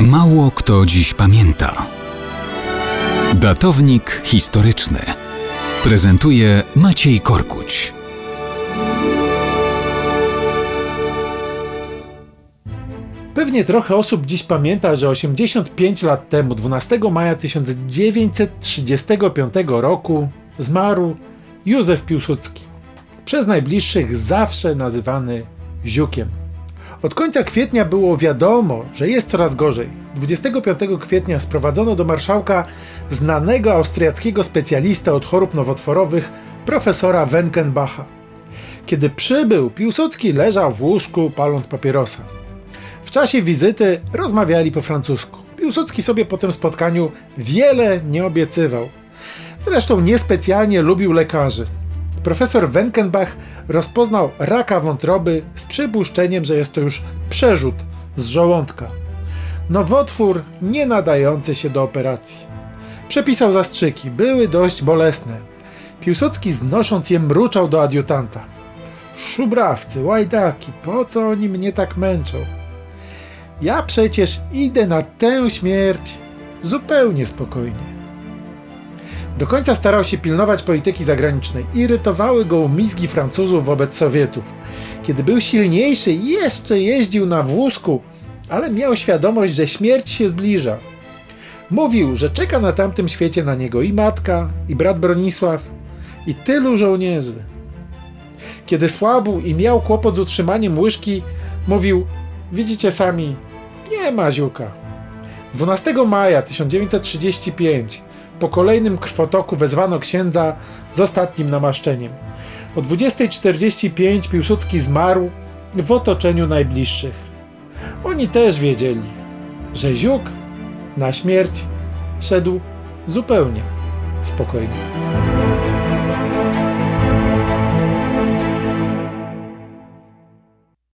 Mało kto dziś pamięta. Datownik historyczny prezentuje Maciej Korkuć. Pewnie trochę osób dziś pamięta, że 85 lat temu, 12 maja 1935 roku, zmarł Józef Piłsudski. Przez najbliższych zawsze nazywany Ziukiem. Od końca kwietnia było wiadomo, że jest coraz gorzej. 25 kwietnia sprowadzono do marszałka znanego austriackiego specjalista od chorób nowotworowych, profesora Wenkenbacha. Kiedy przybył, Piłsudski leżał w łóżku, paląc papierosa. W czasie wizyty rozmawiali po francusku. Piłsudski sobie po tym spotkaniu wiele nie obiecywał. Zresztą niespecjalnie lubił lekarzy. Profesor Wenkenbach rozpoznał raka wątroby z przypuszczeniem, że jest to już przerzut z żołądka. Nowotwór nie nadający się do operacji. Przepisał zastrzyki, były dość bolesne. Piłsudski znosząc je mruczał do adiutanta. Szubrawcy, łajdaki, po co oni mnie tak męczą? Ja przecież idę na tę śmierć zupełnie spokojnie. Do końca starał się pilnować polityki zagranicznej. Irytowały go umizgi Francuzów wobec Sowietów. Kiedy był silniejszy, jeszcze jeździł na wózku, ale miał świadomość, że śmierć się zbliża. Mówił, że czeka na tamtym świecie na niego i matka, i brat Bronisław, i tylu żołnierzy. Kiedy słabł i miał kłopot z utrzymaniem łyżki, mówił: Widzicie sami, nie ma ziuka. 12 maja 1935 po kolejnym krwotoku wezwano księdza z ostatnim namaszczeniem. O 20.45 Piłsudski zmarł w otoczeniu najbliższych. Oni też wiedzieli, że Ziuk na śmierć szedł zupełnie spokojnie.